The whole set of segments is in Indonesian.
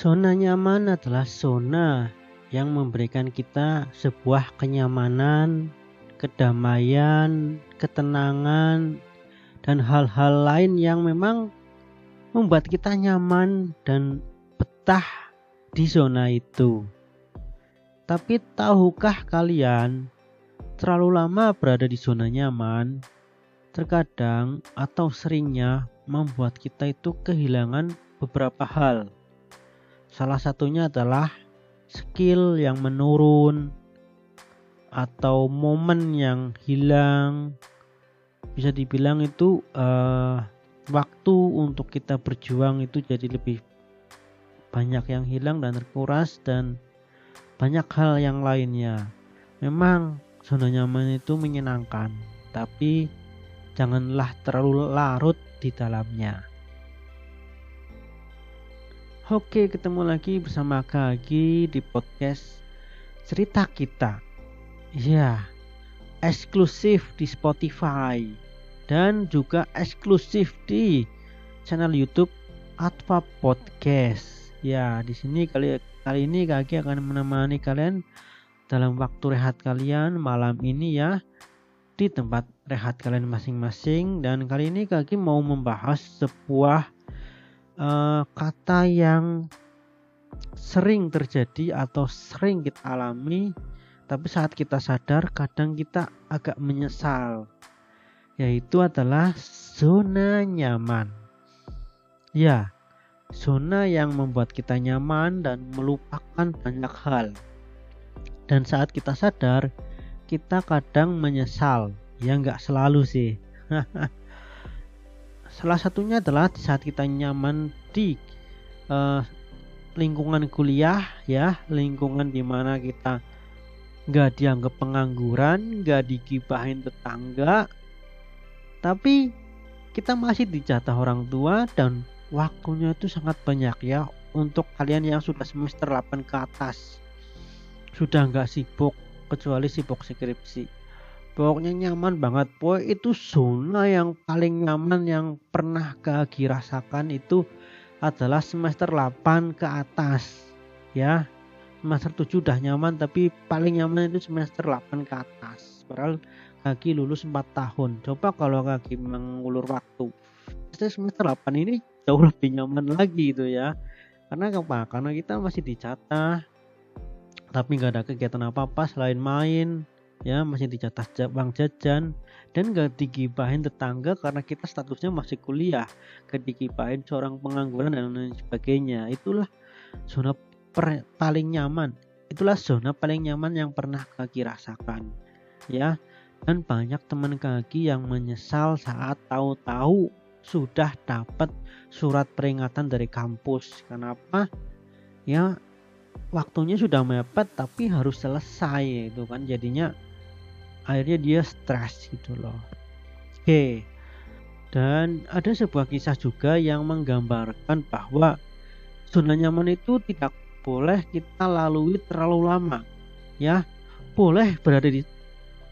Zona nyaman adalah zona yang memberikan kita sebuah kenyamanan, kedamaian, ketenangan, dan hal-hal lain yang memang membuat kita nyaman dan betah di zona itu. Tapi tahukah kalian, terlalu lama berada di zona nyaman terkadang atau seringnya membuat kita itu kehilangan beberapa hal. Salah satunya adalah skill yang menurun atau momen yang hilang. Bisa dibilang itu uh, waktu untuk kita berjuang itu jadi lebih banyak yang hilang dan terkuras dan banyak hal yang lainnya. Memang zona nyaman itu menyenangkan tapi janganlah terlalu larut di dalamnya Oke, ketemu lagi bersama Kagi di podcast cerita kita. Ya, eksklusif di Spotify dan juga eksklusif di channel YouTube Atva Podcast. Ya, di sini kali kali ini Kagi akan menemani kalian dalam waktu rehat kalian malam ini ya di tempat rehat kalian masing-masing dan kali ini Kagi mau membahas sebuah uh, kata yang sering terjadi atau sering kita alami tapi saat kita sadar kadang kita agak menyesal yaitu adalah zona nyaman. Ya zona yang membuat kita nyaman dan melupakan banyak hal. Dan saat kita sadar kita kadang menyesal. Ya nggak selalu sih Salah satunya adalah saat kita nyaman di uh, lingkungan kuliah ya, lingkungan di mana kita nggak dianggap pengangguran, nggak digibahin tetangga, tapi kita masih dijatah orang tua dan waktunya itu sangat banyak ya untuk kalian yang sudah semester 8 ke atas. Sudah nggak sibuk kecuali sibuk skripsi pokoknya nyaman banget. Boy itu zona yang paling nyaman yang pernah Kagi rasakan itu adalah semester 8 ke atas ya. Semester 7 udah nyaman tapi paling nyaman itu semester 8 ke atas. Padahal Kagi lulus 4 tahun. Coba kalau Kagi mengulur waktu. Semester 8 ini jauh lebih nyaman lagi itu ya. Karena apa karena kita masih dicatat tapi nggak ada kegiatan apa-apa selain main ya masih dicatat bang jajan. Dan gak digibahin tetangga karena kita statusnya masih kuliah. Gak digibahin seorang pengangguran dan lain sebagainya. Itulah zona paling nyaman. Itulah zona paling nyaman yang pernah kaki rasakan. Ya dan banyak teman kaki yang menyesal saat tahu-tahu sudah dapat surat peringatan dari kampus. Kenapa? Ya waktunya sudah mepet tapi harus selesai itu kan. Jadinya akhirnya dia stres gitu loh. Oke. Dan ada sebuah kisah juga yang menggambarkan bahwa zona nyaman itu tidak boleh kita lalui terlalu lama ya. Boleh berada di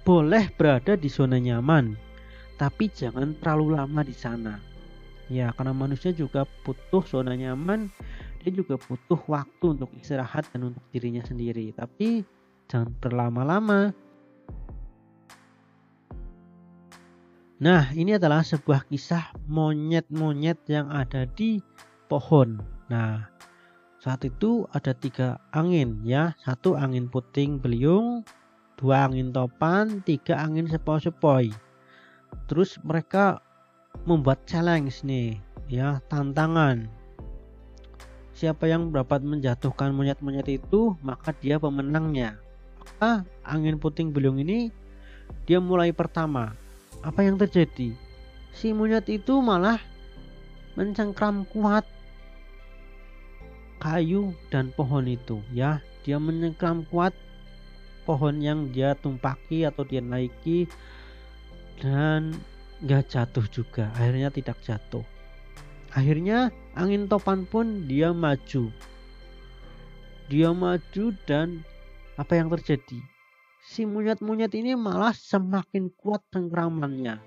boleh berada di zona nyaman tapi jangan terlalu lama di sana. Ya karena manusia juga butuh zona nyaman dia juga butuh waktu untuk istirahat dan untuk dirinya sendiri. Tapi jangan terlama-lama Nah, ini adalah sebuah kisah monyet-monyet yang ada di pohon. Nah, saat itu ada tiga angin ya, satu angin puting beliung, dua angin topan, tiga angin sepoi-sepoi. Terus mereka membuat challenge nih, ya tantangan. Siapa yang dapat menjatuhkan monyet-monyet itu, maka dia pemenangnya. Maka angin puting beliung ini dia mulai pertama apa yang terjadi? Si monyet itu malah mencengkram kuat kayu dan pohon itu ya. Dia mencengkram kuat pohon yang dia tumpaki atau dia naiki dan nggak jatuh juga. Akhirnya tidak jatuh. Akhirnya angin topan pun dia maju. Dia maju dan apa yang terjadi? Si monyet-monyet ini malah semakin kuat cengkramannya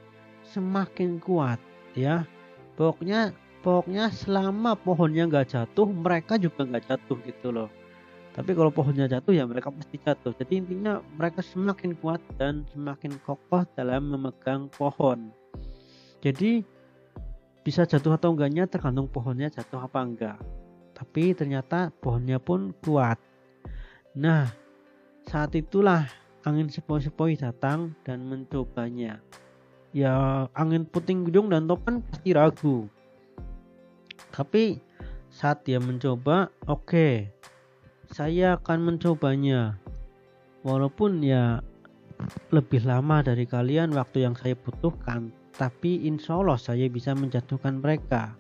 semakin kuat ya. Pokoknya pokoknya selama pohonnya nggak jatuh mereka juga nggak jatuh gitu loh. Tapi kalau pohonnya jatuh ya mereka pasti jatuh. Jadi intinya mereka semakin kuat dan semakin kokoh dalam memegang pohon. Jadi bisa jatuh atau enggaknya tergantung pohonnya jatuh apa enggak. Tapi ternyata pohonnya pun kuat. Nah saat itulah angin sepoi-sepoi datang dan mencobanya ya angin puting beliung dan topan pasti ragu tapi saat dia mencoba, oke, okay, saya akan mencobanya. Walaupun ya lebih lama dari kalian waktu yang saya butuhkan, tapi insya Allah saya bisa menjatuhkan mereka.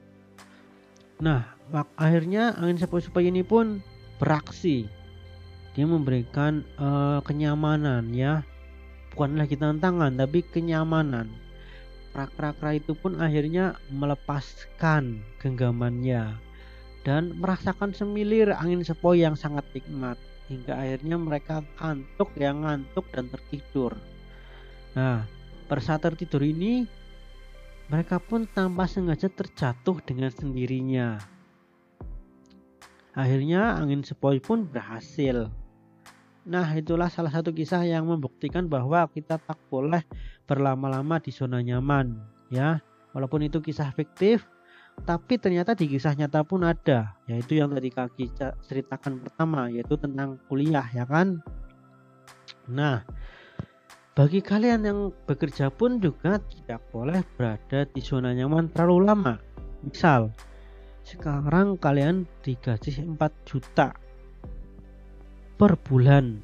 Nah, akhirnya angin sepoi-sepoi ini pun beraksi. Dia memberikan uh, kenyamanan ya, bukan lagi tantangan tapi kenyamanan Rakra-rakra itu pun akhirnya melepaskan genggamannya dan merasakan semilir angin sepoi yang sangat nikmat hingga akhirnya mereka kantuk yang ngantuk dan tertidur. Nah, pada saat tertidur ini mereka pun tanpa sengaja terjatuh dengan sendirinya. Akhirnya angin sepoi pun berhasil Nah, itulah salah satu kisah yang membuktikan bahwa kita tak boleh berlama-lama di zona nyaman, ya. Walaupun itu kisah fiktif, tapi ternyata di kisah nyata pun ada, yaitu yang tadi kaki ceritakan pertama, yaitu tentang kuliah, ya kan? Nah, bagi kalian yang bekerja pun juga tidak boleh berada di zona nyaman terlalu lama. Misal, sekarang kalian digaji 4 juta per bulan.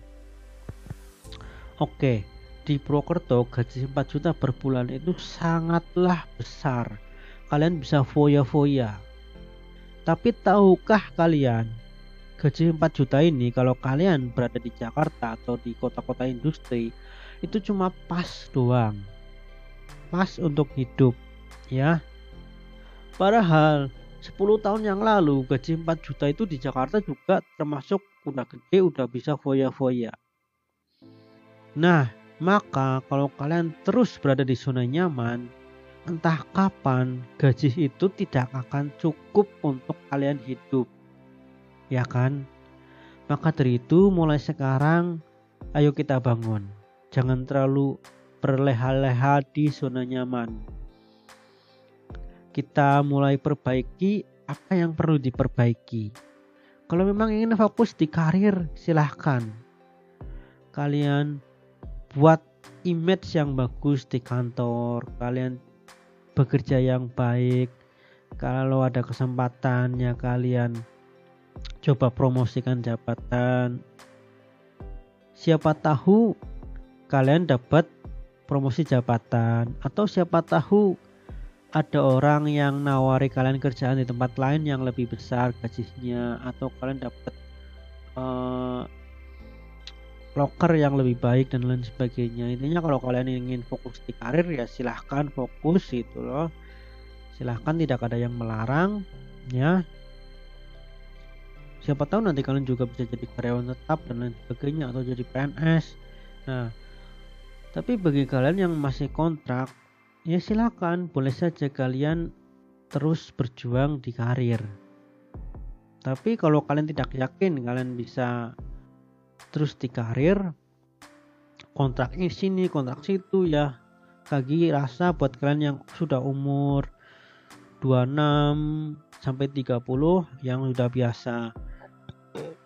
Oke, di Purwokerto gaji 4 juta per bulan itu sangatlah besar. Kalian bisa foya-foya. Tapi tahukah kalian gaji 4 juta ini kalau kalian berada di Jakarta atau di kota-kota industri itu cuma pas doang. Pas untuk hidup, ya. Padahal 10 tahun yang lalu gaji 4 juta itu di Jakarta juga termasuk udah gede udah bisa foya-foya. Nah, maka kalau kalian terus berada di zona nyaman, entah kapan gaji itu tidak akan cukup untuk kalian hidup. Ya kan? Maka dari itu mulai sekarang ayo kita bangun. Jangan terlalu berleha-leha di zona nyaman. Kita mulai perbaiki apa yang perlu diperbaiki kalau memang ingin fokus di karir, silahkan. Kalian buat image yang bagus di kantor, kalian bekerja yang baik. Kalau ada kesempatan ya kalian coba promosikan jabatan. Siapa tahu kalian dapat promosi jabatan atau siapa tahu ada orang yang nawari kalian kerjaan di tempat lain yang lebih besar gajinya atau kalian dapat uh, locker yang lebih baik dan lain sebagainya. Intinya kalau kalian ingin fokus di karir ya silahkan fokus itu loh. Silahkan tidak ada yang melarang ya. Siapa tahu nanti kalian juga bisa jadi karyawan tetap dan lain sebagainya atau jadi PNS nah tapi bagi kalian yang masih kontrak ya silakan. Boleh saja kalian terus berjuang di karir. Tapi kalau kalian tidak yakin kalian bisa terus di karir kontrak ini sini kontrak situ ya. Bagi rasa buat kalian yang sudah umur 26 sampai 30 yang sudah biasa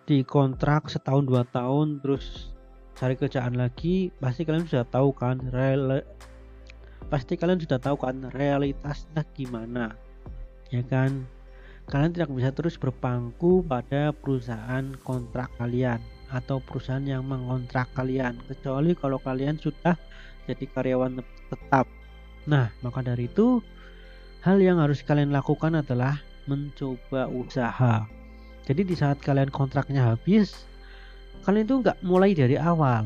di kontrak setahun dua tahun terus cari kerjaan lagi pasti kalian sudah tahu kan pasti kalian sudah tahu kan realitasnya gimana ya kan? Kalian tidak bisa terus berpangku pada perusahaan kontrak kalian atau perusahaan yang mengontrak kalian kecuali kalau kalian sudah jadi karyawan tetap. Nah maka dari itu hal yang harus kalian lakukan adalah mencoba usaha. Jadi di saat kalian kontraknya habis kalian itu nggak mulai dari awal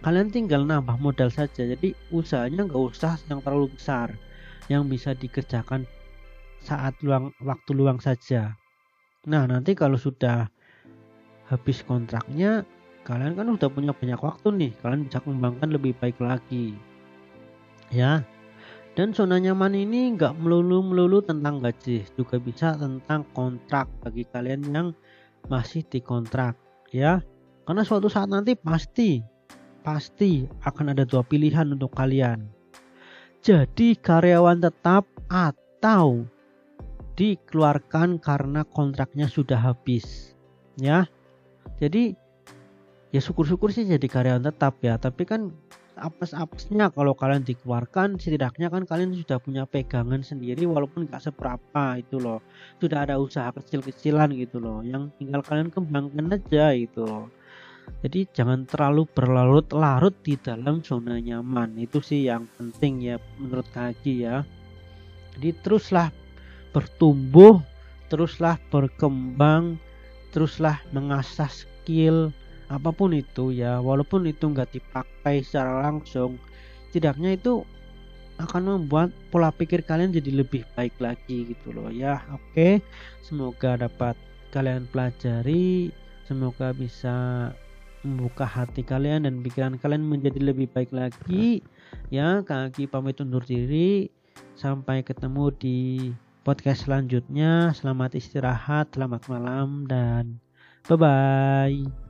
kalian tinggal nambah modal saja. Jadi usahanya nggak usah yang terlalu besar. Yang bisa dikerjakan saat luang waktu luang saja. Nah nanti kalau sudah habis kontraknya kalian kan udah punya banyak waktu nih. Kalian bisa kembangkan lebih baik lagi. Ya. Dan zona nyaman ini nggak melulu-melulu tentang gaji. Juga bisa tentang kontrak bagi kalian yang masih di kontrak. Ya. Karena suatu saat nanti pasti pasti akan ada dua pilihan untuk kalian. Jadi karyawan tetap atau dikeluarkan karena kontraknya sudah habis ya. Jadi ya syukur-syukur sih jadi karyawan tetap ya. Tapi kan apes-apesnya kalau kalian dikeluarkan setidaknya kan kalian sudah punya pegangan sendiri walaupun nggak seberapa itu loh. Sudah ada usaha kecil-kecilan gitu loh yang tinggal kalian kembangkan aja itu loh jadi jangan terlalu berlarut-larut di dalam zona nyaman. Itu sih yang penting ya menurut Kaki ya. Jadi teruslah bertumbuh teruslah berkembang teruslah mengasah skill apa pun itu ya. Walaupun itu nggak dipakai secara langsung tidaknya itu akan membuat pola pikir kalian jadi lebih baik lagi gitu loh ya. Oke semoga dapat kalian pelajari. Semoga bisa membuka hati kalian dan pikiran kalian menjadi lebih baik lagi ya. Kaki pamit undur diri. Sampai ketemu di podcast selanjutnya. Selamat istirahat selamat malam dan bye bye